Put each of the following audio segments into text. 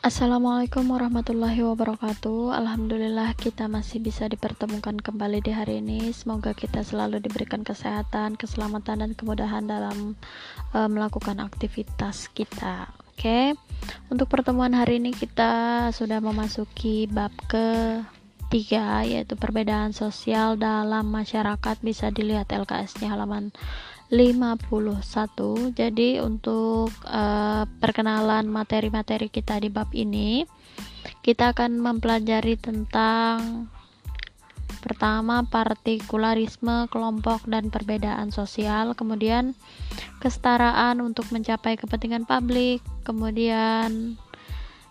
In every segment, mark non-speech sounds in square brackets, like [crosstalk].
Assalamualaikum warahmatullahi wabarakatuh. Alhamdulillah kita masih bisa dipertemukan kembali di hari ini. Semoga kita selalu diberikan kesehatan, keselamatan dan kemudahan dalam uh, melakukan aktivitas kita. Oke. Untuk pertemuan hari ini kita sudah memasuki bab ke tiga yaitu perbedaan sosial dalam masyarakat bisa dilihat LKS-nya halaman 51 jadi untuk uh, perkenalan materi-materi kita di bab ini kita akan mempelajari tentang pertama partikularisme kelompok dan perbedaan sosial. Kemudian kesetaraan untuk mencapai kepentingan publik. Kemudian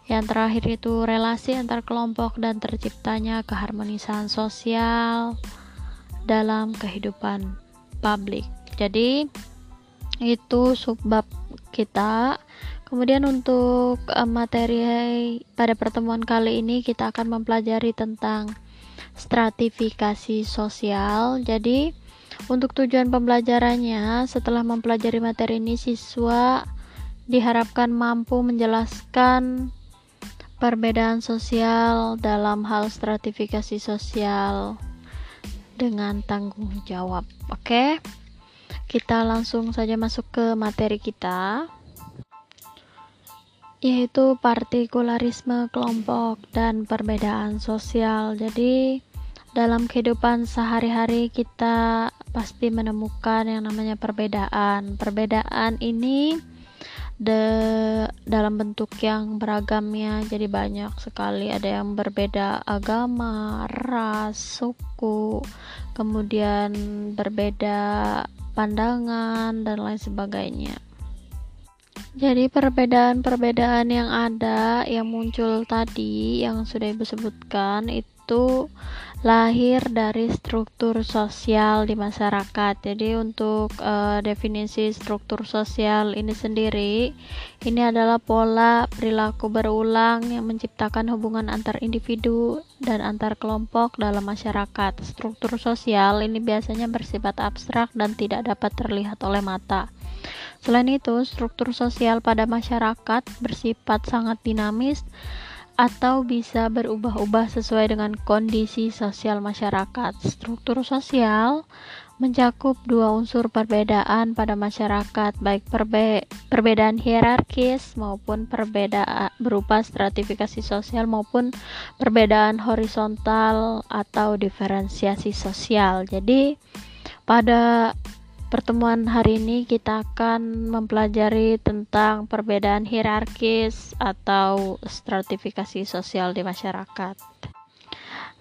yang terakhir itu relasi antar kelompok dan terciptanya keharmonisan sosial dalam kehidupan publik jadi itu subbab kita. Kemudian untuk uh, materi pada pertemuan kali ini kita akan mempelajari tentang stratifikasi sosial. Jadi untuk tujuan pembelajarannya setelah mempelajari materi ini siswa diharapkan mampu menjelaskan perbedaan sosial dalam hal stratifikasi sosial dengan tanggung jawab. Oke? okay? Kita langsung saja masuk ke materi kita yaitu partikularisme kelompok dan perbedaan sosial. Jadi dalam kehidupan sehari-hari kita pasti menemukan yang namanya perbedaan. Perbedaan ini de dalam bentuk yang beragamnya jadi banyak sekali ada yang berbeda agama, ras, suku, kemudian berbeda pandangan dan lain sebagainya. Jadi perbedaan-perbedaan yang ada yang muncul tadi yang sudah Ibu sebutkan itu lahir dari struktur sosial di masyarakat. Jadi untuk uh, definisi struktur sosial ini sendiri ini adalah pola perilaku berulang yang menciptakan hubungan antar individu dan antar kelompok dalam masyarakat. Struktur sosial ini biasanya bersifat abstrak dan tidak dapat terlihat oleh mata. Selain itu, struktur sosial pada masyarakat bersifat sangat dinamis atau bisa berubah-ubah sesuai dengan kondisi sosial masyarakat. Struktur sosial mencakup dua unsur perbedaan pada masyarakat, baik perbe perbedaan hierarkis maupun perbedaan berupa stratifikasi sosial maupun perbedaan horizontal atau diferensiasi sosial. Jadi pada Pertemuan hari ini kita akan mempelajari tentang perbedaan hierarkis atau stratifikasi sosial di masyarakat.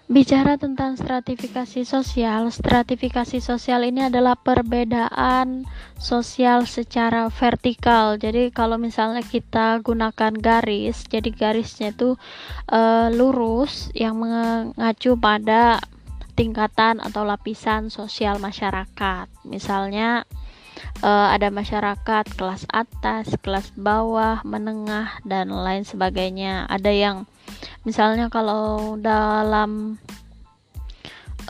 Bicara tentang stratifikasi sosial, stratifikasi sosial ini adalah perbedaan sosial secara vertikal. Jadi kalau misalnya kita gunakan garis, jadi garisnya itu uh, lurus yang mengacu pada tingkatan atau lapisan sosial masyarakat. Misalnya uh, ada masyarakat kelas atas, kelas bawah, menengah dan lain sebagainya. Ada yang misalnya kalau dalam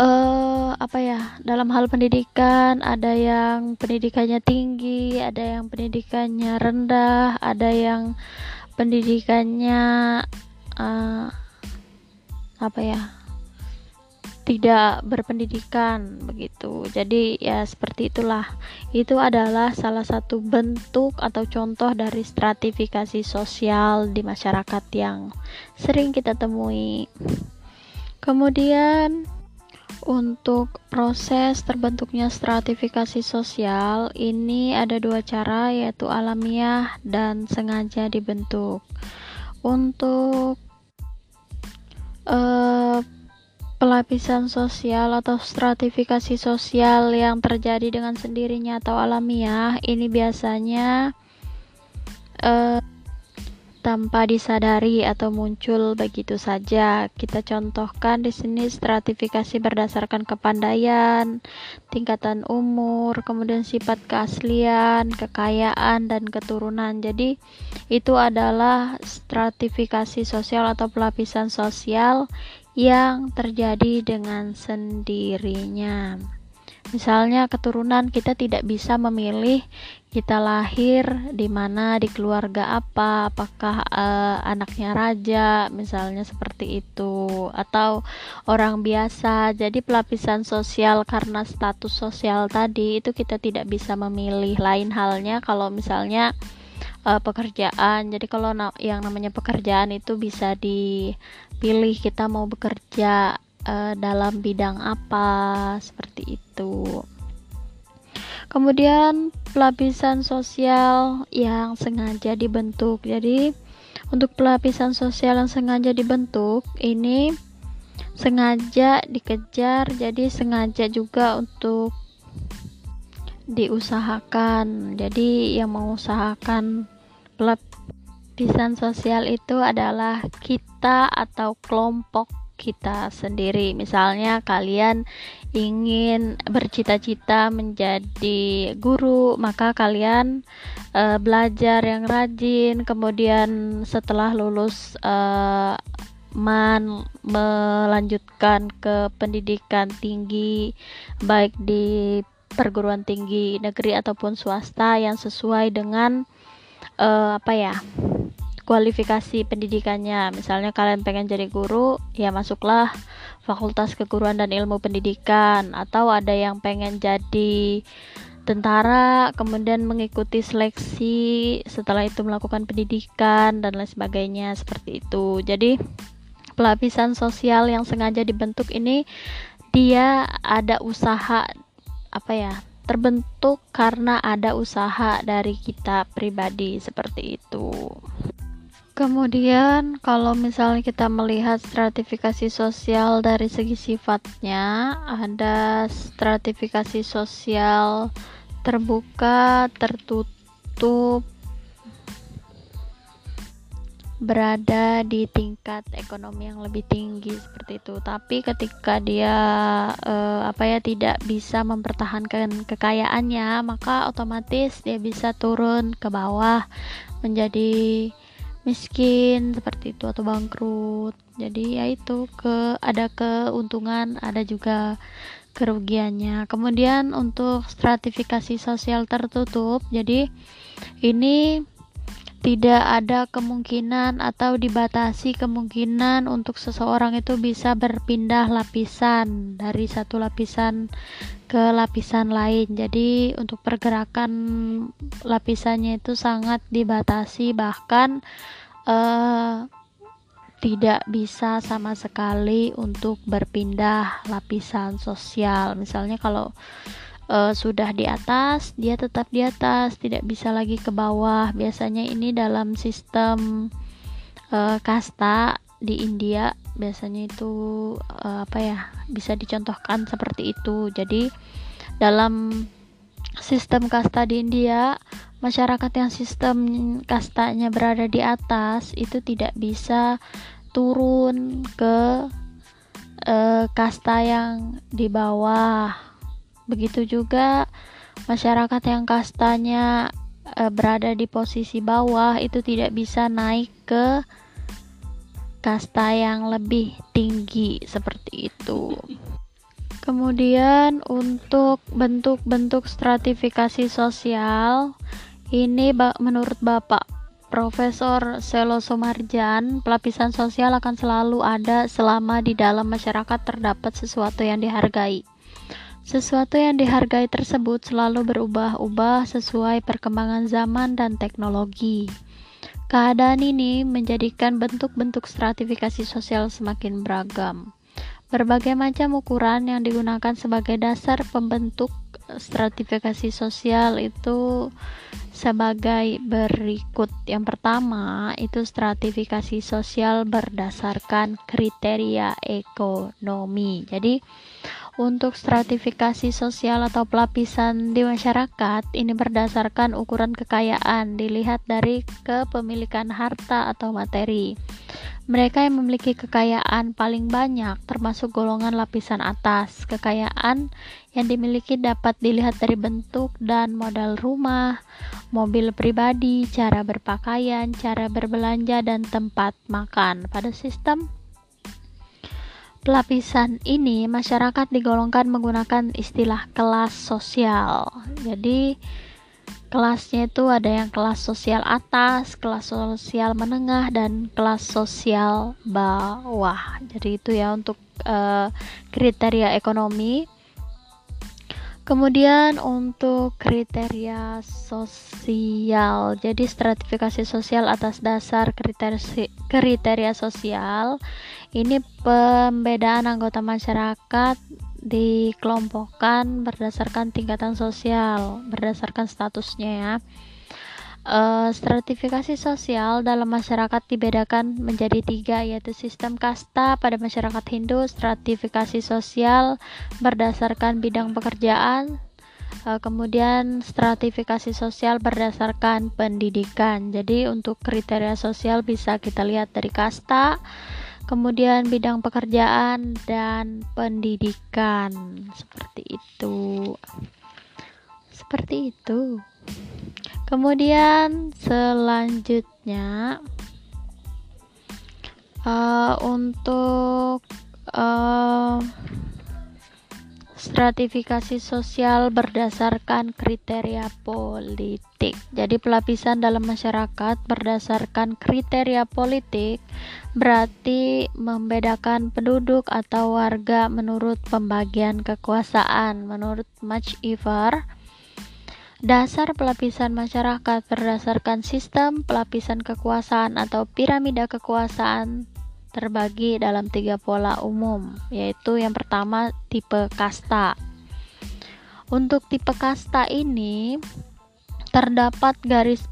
uh, apa ya dalam hal pendidikan ada yang pendidikannya tinggi ada yang pendidikannya rendah ada yang pendidikannya uh, apa ya tidak berpendidikan begitu. Jadi ya seperti itulah. Itu adalah salah satu bentuk atau contoh dari stratifikasi sosial di masyarakat yang sering kita temui. Kemudian untuk proses terbentuknya stratifikasi sosial ini ada dua cara yaitu alamiah dan sengaja dibentuk. Untuk uh, Pelapisan sosial atau stratifikasi sosial yang terjadi dengan sendirinya atau alamiah ini biasanya uh, tanpa disadari atau muncul begitu saja. Kita contohkan di sini stratifikasi berdasarkan kepandaian, tingkatan umur, kemudian sifat keaslian, kekayaan dan keturunan. Jadi itu adalah stratifikasi sosial atau pelapisan sosial yang terjadi dengan sendirinya. Misalnya keturunan kita tidak bisa memilih kita lahir di mana di keluarga apa, apakah uh, anaknya raja, misalnya seperti itu, atau orang biasa. Jadi pelapisan sosial karena status sosial tadi itu kita tidak bisa memilih. Lain halnya kalau misalnya uh, pekerjaan. Jadi kalau na yang namanya pekerjaan itu bisa dipilih kita mau bekerja uh, dalam bidang apa seperti itu. Kemudian pelapisan sosial yang sengaja dibentuk. Jadi untuk pelapisan sosial yang sengaja dibentuk ini sengaja dikejar, jadi sengaja juga untuk diusahakan. Jadi yang mengusahakan pelapisan sosial itu adalah kita atau kelompok kita sendiri. Misalnya kalian ingin bercita-cita menjadi guru, maka kalian uh, belajar yang rajin, kemudian setelah lulus uh, man melanjutkan ke pendidikan tinggi baik di perguruan tinggi negeri ataupun swasta yang sesuai dengan uh, apa ya kualifikasi pendidikannya. Misalnya kalian pengen jadi guru ya masuklah fakultas keguruan dan ilmu pendidikan. Atau ada yang pengen jadi tentara kemudian mengikuti seleksi setelah itu melakukan pendidikan dan lain sebagainya seperti itu. Jadi pelapisan sosial yang sengaja dibentuk ini dia ada usaha apa ya terbentuk karena ada usaha dari kita pribadi seperti itu. Kemudian kalau misalnya kita melihat stratifikasi sosial dari segi sifatnya, ada stratifikasi sosial terbuka, tertutup, berada di tingkat ekonomi yang lebih tinggi seperti itu. Tapi ketika dia eh, apa ya tidak bisa mempertahankan kekayaannya, maka otomatis dia bisa turun ke bawah menjadi miskin seperti itu atau bangkrut jadi ya itu ke ada keuntungan ada juga kerugiannya kemudian untuk stratifikasi sosial tertutup jadi ini tidak ada kemungkinan atau dibatasi kemungkinan untuk seseorang itu bisa berpindah lapisan dari satu lapisan ke lapisan lain. Jadi untuk pergerakan lapisannya itu sangat dibatasi bahkan uh, tidak bisa sama sekali untuk berpindah lapisan sosial. Misalnya kalau uh, sudah di atas, dia tetap di atas, tidak bisa lagi ke bawah. Biasanya ini dalam sistem uh, kasta di India biasanya itu uh, apa ya bisa dicontohkan seperti itu. Jadi dalam sistem kasta di India, masyarakat yang sistem kastanya berada di atas itu tidak bisa turun ke kasta yang di bawah Begitu juga masyarakat yang kastanya e, berada di posisi bawah itu tidak bisa naik ke kasta yang lebih tinggi seperti itu. [laughs] Kemudian untuk bentuk-bentuk stratifikasi sosial ini menurut Bapak Profesor Selo Sumarjan, pelapisan sosial akan selalu ada selama di dalam masyarakat terdapat sesuatu yang dihargai. Sesuatu yang dihargai tersebut selalu berubah-ubah sesuai perkembangan zaman dan teknologi. Keadaan ini menjadikan bentuk-bentuk stratifikasi sosial semakin beragam. Berbagai macam ukuran yang digunakan sebagai dasar pembentuk stratifikasi sosial itu sebagai berikut. Yang pertama, itu stratifikasi sosial berdasarkan kriteria ekonomi. Jadi, untuk stratifikasi sosial atau pelapisan di masyarakat ini berdasarkan ukuran kekayaan dilihat dari kepemilikan harta atau materi. Mereka yang memiliki kekayaan paling banyak termasuk golongan lapisan atas. Kekayaan yang dimiliki dapat dilihat dari bentuk dan modal rumah, mobil pribadi, cara berpakaian, cara berbelanja dan tempat makan. Pada sistem pelapisan ini masyarakat digolongkan menggunakan istilah kelas sosial. Jadi kelasnya itu ada yang kelas sosial atas, kelas sosial menengah dan kelas sosial bawah. Jadi itu ya untuk uh, kriteria ekonomi. Kemudian untuk kriteria sosial, jadi stratifikasi sosial atas dasar kriteria, kriteria sosial ini pembedaan anggota masyarakat dikelompokkan berdasarkan tingkatan sosial, berdasarkan statusnya ya. Uh, stratifikasi sosial dalam masyarakat dibedakan menjadi tiga yaitu sistem kasta pada masyarakat Hindu, stratifikasi sosial berdasarkan bidang pekerjaan, uh, kemudian stratifikasi sosial berdasarkan pendidikan. Jadi untuk kriteria sosial bisa kita lihat dari kasta, kemudian bidang pekerjaan dan pendidikan. Seperti itu. Seperti itu kemudian selanjutnya uh, untuk uh, stratifikasi sosial berdasarkan kriteria politik. Jadi pelapisan dalam masyarakat berdasarkan kriteria politik berarti membedakan penduduk atau warga menurut pembagian kekuasaan menurut Ivar. Dasar pelapisan masyarakat berdasarkan sistem pelapisan kekuasaan atau piramida kekuasaan terbagi dalam tiga pola umum, yaitu yang pertama tipe kasta. Untuk tipe kasta ini terdapat garis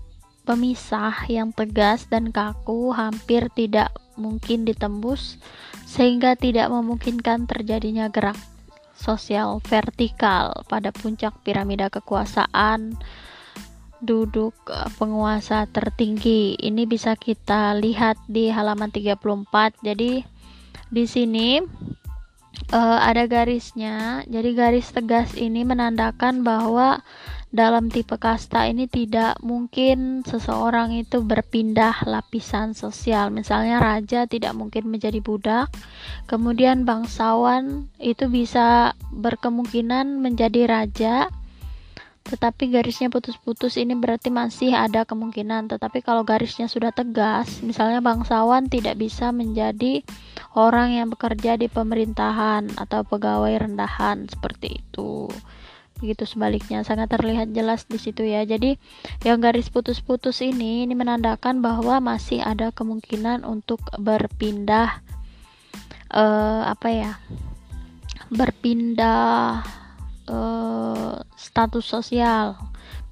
pemisah yang tegas dan kaku hampir tidak mungkin ditembus sehingga tidak memungkinkan terjadinya gerak sosial vertikal pada puncak piramida kekuasaan duduk eh, penguasa tertinggi. Ini bisa kita lihat di halaman 34. Jadi di sini uh, ada garisnya. Jadi garis tegas ini menandakan bahwa dalam tipe kasta ini tidak mungkin seseorang itu berpindah lapisan sosial. Misalnya raja tidak mungkin menjadi budak. Kemudian bangsawan itu bisa berkemungkinan menjadi raja tetapi garisnya putus-putus ini berarti masih ada kemungkinan tetapi kalau garisnya sudah tegas misalnya bangsawan tidak bisa menjadi orang yang bekerja di pemerintahan atau pegawai rendahan seperti itu begitu sebaliknya. Sangat terlihat jelas di situ ya. Jadi yang garis putus-putus ini ini menandakan bahwa masih ada kemungkinan untuk berpindah uh, apa ya berpindah uh, status sosial.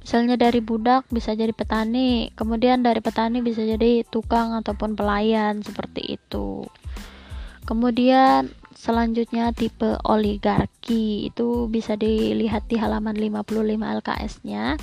Misalnya dari budak bisa jadi petani kemudian dari petani bisa jadi tukang ataupun pelayan seperti itu. Kemudian selanjutnya tipe oligarki itu bisa dilihat di halaman 55 LKS nya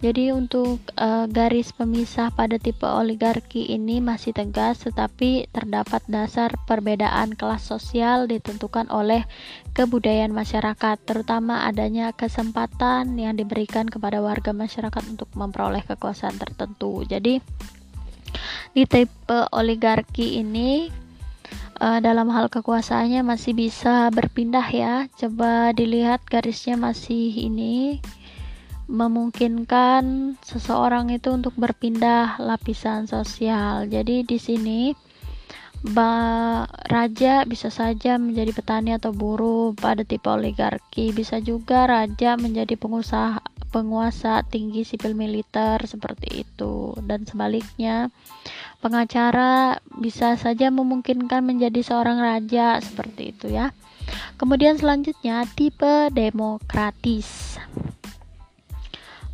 jadi untuk uh, garis pemisah pada tipe oligarki ini masih tegas tetapi terdapat dasar perbedaan kelas sosial ditentukan oleh kebudayaan masyarakat terutama adanya kesempatan yang diberikan kepada warga masyarakat untuk memperoleh kekuasaan tertentu. Jadi di tipe oligarki ini uh, dalam hal kekuasaannya masih bisa berpindah ya. Coba dilihat garisnya masih ini memungkinkan seseorang itu untuk berpindah lapisan sosial. Jadi di sini ba raja bisa saja menjadi petani atau buruh pada tipe oligarki, bisa juga raja menjadi pengusaha penguasa tinggi sipil militer seperti itu dan sebaliknya pengacara bisa saja memungkinkan menjadi seorang raja seperti itu ya. Kemudian selanjutnya tipe demokratis.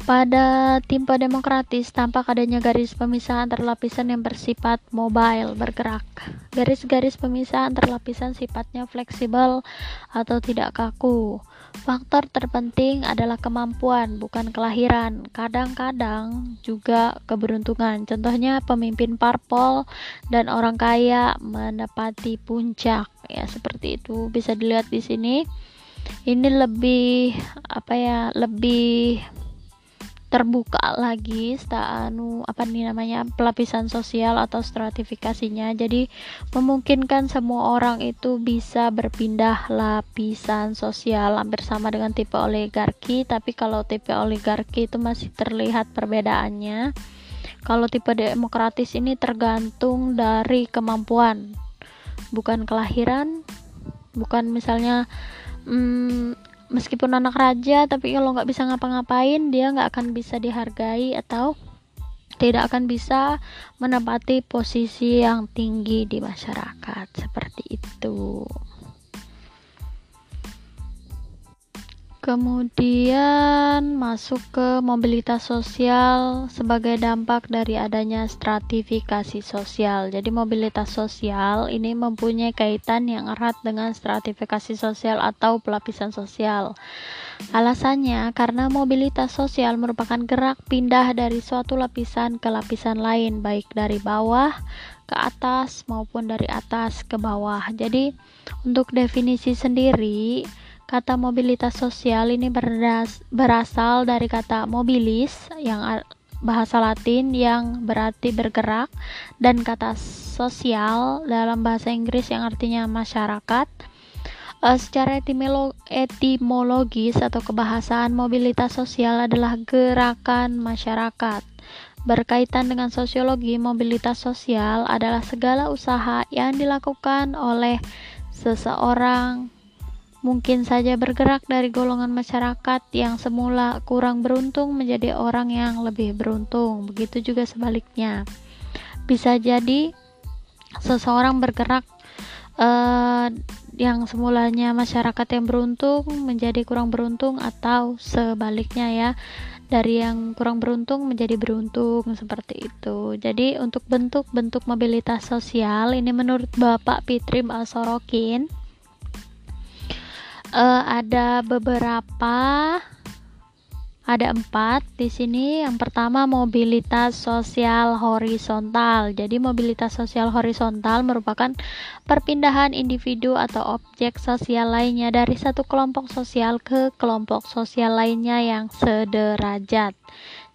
Pada tipe demokratis, tampak adanya garis pemisah antar lapisan yang bersifat mobile, bergerak. Garis-garis pemisah antar lapisan sifatnya fleksibel atau tidak kaku. Faktor terpenting adalah kemampuan, bukan kelahiran. Kadang-kadang juga keberuntungan. Contohnya pemimpin parpol dan orang kaya menepati puncak. Ya, seperti itu bisa dilihat di sini. Ini lebih apa ya? Lebih terbuka lagi anu apa nih namanya pelapisan sosial atau stratifikasinya. Jadi memungkinkan semua orang itu bisa berpindah lapisan sosial hampir sama dengan tipe oligarki. Tapi kalau tipe oligarki itu masih terlihat perbedaannya. Kalau tipe demokratis ini tergantung dari kemampuan. Bukan kelahiran bukan misalnya hmm, meskipun anak raja tapi kalau nggak bisa ngapa-ngapain dia nggak akan bisa dihargai atau tidak akan bisa menempati posisi yang tinggi di masyarakat seperti itu. Kemudian masuk ke mobilitas sosial sebagai dampak dari adanya stratifikasi sosial. Jadi mobilitas sosial ini mempunyai kaitan yang erat dengan stratifikasi sosial atau pelapisan sosial. Alasannya karena mobilitas sosial merupakan gerak pindah dari suatu lapisan ke lapisan lain, baik dari bawah ke atas maupun dari atas ke bawah. Jadi untuk definisi sendiri Kata mobilitas sosial ini berdas, berasal dari kata mobilis yang bahasa Latin yang berarti bergerak dan kata sosial dalam bahasa Inggris yang artinya masyarakat. Uh, secara etimologis atau kebahasaan mobilitas sosial adalah gerakan masyarakat. Berkaitan dengan sosiologi, mobilitas sosial adalah segala usaha yang dilakukan oleh seseorang mungkin saja bergerak dari golongan masyarakat yang semula kurang beruntung menjadi orang yang lebih beruntung. Begitu juga sebaliknya. Bisa jadi seseorang bergerak uh, yang semulanya masyarakat yang beruntung menjadi kurang beruntung atau sebaliknya ya dari yang kurang beruntung menjadi beruntung seperti itu. Jadi untuk bentuk-bentuk mobilitas sosial ini menurut Bapak Pitrim Al-Sorokin uh, ada beberapa ada empat di sini. Yang pertama mobilitas sosial horizontal. Jadi mobilitas sosial horizontal merupakan perpindahan individu atau objek sosial lainnya dari satu kelompok sosial ke kelompok sosial lainnya yang sederajat.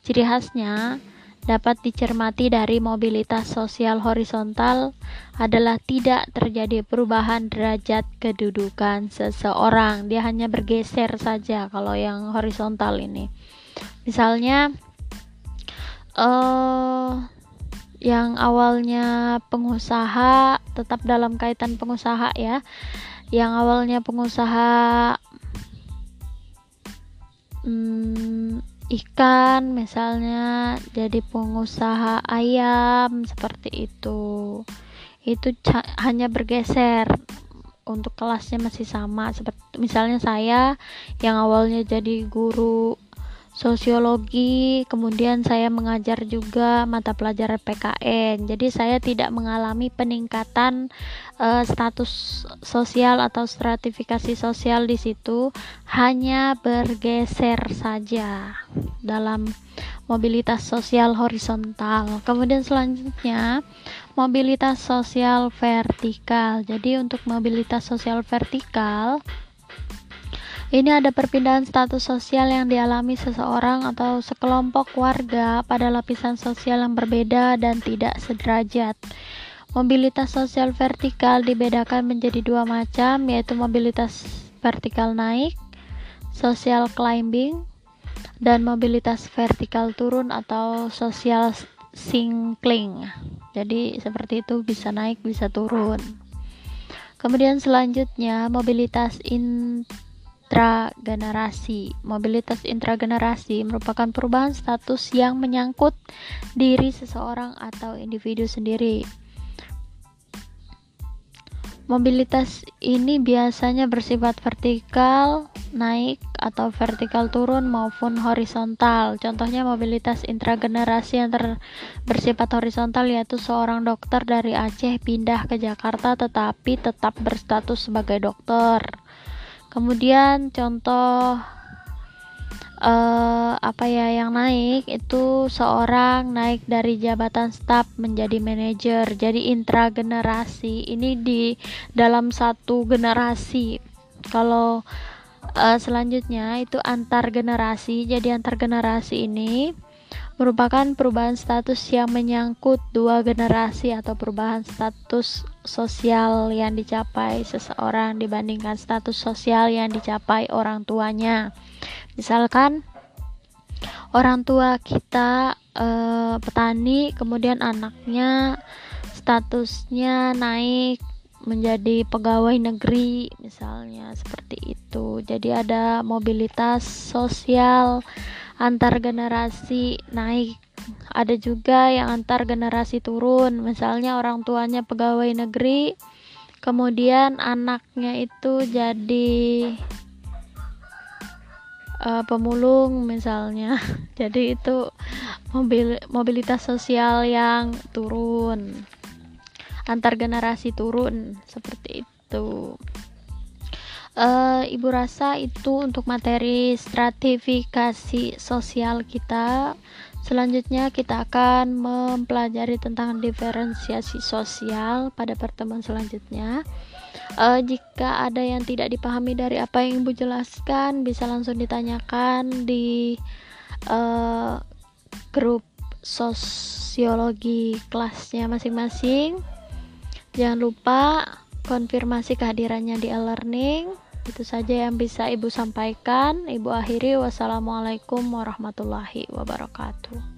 Ciri khasnya dapat dicermati dari mobilitas sosial horizontal adalah tidak terjadi perubahan derajat kedudukan seseorang. Dia hanya bergeser saja kalau yang horizontal ini. Misalnya uh, yang awalnya pengusaha tetap dalam kaitan pengusaha ya. Yang awalnya pengusaha hmm, ikan misalnya jadi pengusaha ayam seperti itu. Itu hanya bergeser. Untuk kelasnya masih sama seperti misalnya saya yang awalnya jadi guru sosiologi, kemudian saya mengajar juga mata pelajaran PKN. Jadi saya tidak mengalami peningkatan uh, status sosial atau stratifikasi sosial di situ, hanya bergeser saja dalam mobilitas sosial horizontal. Kemudian selanjutnya mobilitas sosial vertikal. Jadi untuk mobilitas sosial vertikal ini ada perpindahan status sosial yang dialami seseorang atau sekelompok warga pada lapisan sosial yang berbeda dan tidak sederajat. Mobilitas sosial vertikal dibedakan menjadi dua macam, yaitu mobilitas vertikal naik, social climbing, dan mobilitas vertikal turun atau social sinking. Jadi seperti itu bisa naik, bisa turun. Kemudian selanjutnya mobilitas in intragenerasi. Mobilitas intragenerasi merupakan perubahan status yang menyangkut diri seseorang atau individu sendiri. Mobilitas ini biasanya bersifat vertikal, naik atau vertikal turun maupun horizontal. Contohnya mobilitas intragenerasi yang ter bersifat horizontal yaitu seorang dokter dari Aceh pindah ke Jakarta tetapi tetap berstatus sebagai dokter kemudian contoh uh, apa ya yang naik itu seorang naik dari jabatan staf menjadi manajer jadi intragenerasi. Ini di dalam satu generasi. Kalau uh, selanjutnya itu antar generasi jadi antar generasi ini merupakan perubahan status yang menyangkut dua generasi atau perubahan status sosial yang dicapai seseorang dibandingkan status sosial yang dicapai orang tuanya. Misalkan orang tua kita eh, petani, kemudian anaknya statusnya naik menjadi pegawai negeri misalnya seperti itu. Jadi ada mobilitas sosial antar generasi naik. Ada juga yang antar generasi turun. Misalnya orang tuanya pegawai negeri kemudian anaknya itu jadi uh, pemulung misalnya. [laughs] Jadi itu mobil mobilitas sosial yang turun. Antar generasi turun seperti itu uh, ibu rasa itu untuk materi stratifikasi sosial kita. Selanjutnya kita akan mempelajari tentang diferensiasi sosial pada pertemuan selanjutnya. Uh, jika ada yang tidak dipahami dari apa yang ibu jelaskan bisa langsung ditanyakan di uh, grup sosiologi kelasnya masing-masing. Jangan lupa konfirmasi kehadirannya di e-learning. Itu saja yang bisa Ibu sampaikan. Ibu akhiri wassalamualaikum warahmatullahi wabarakatuh.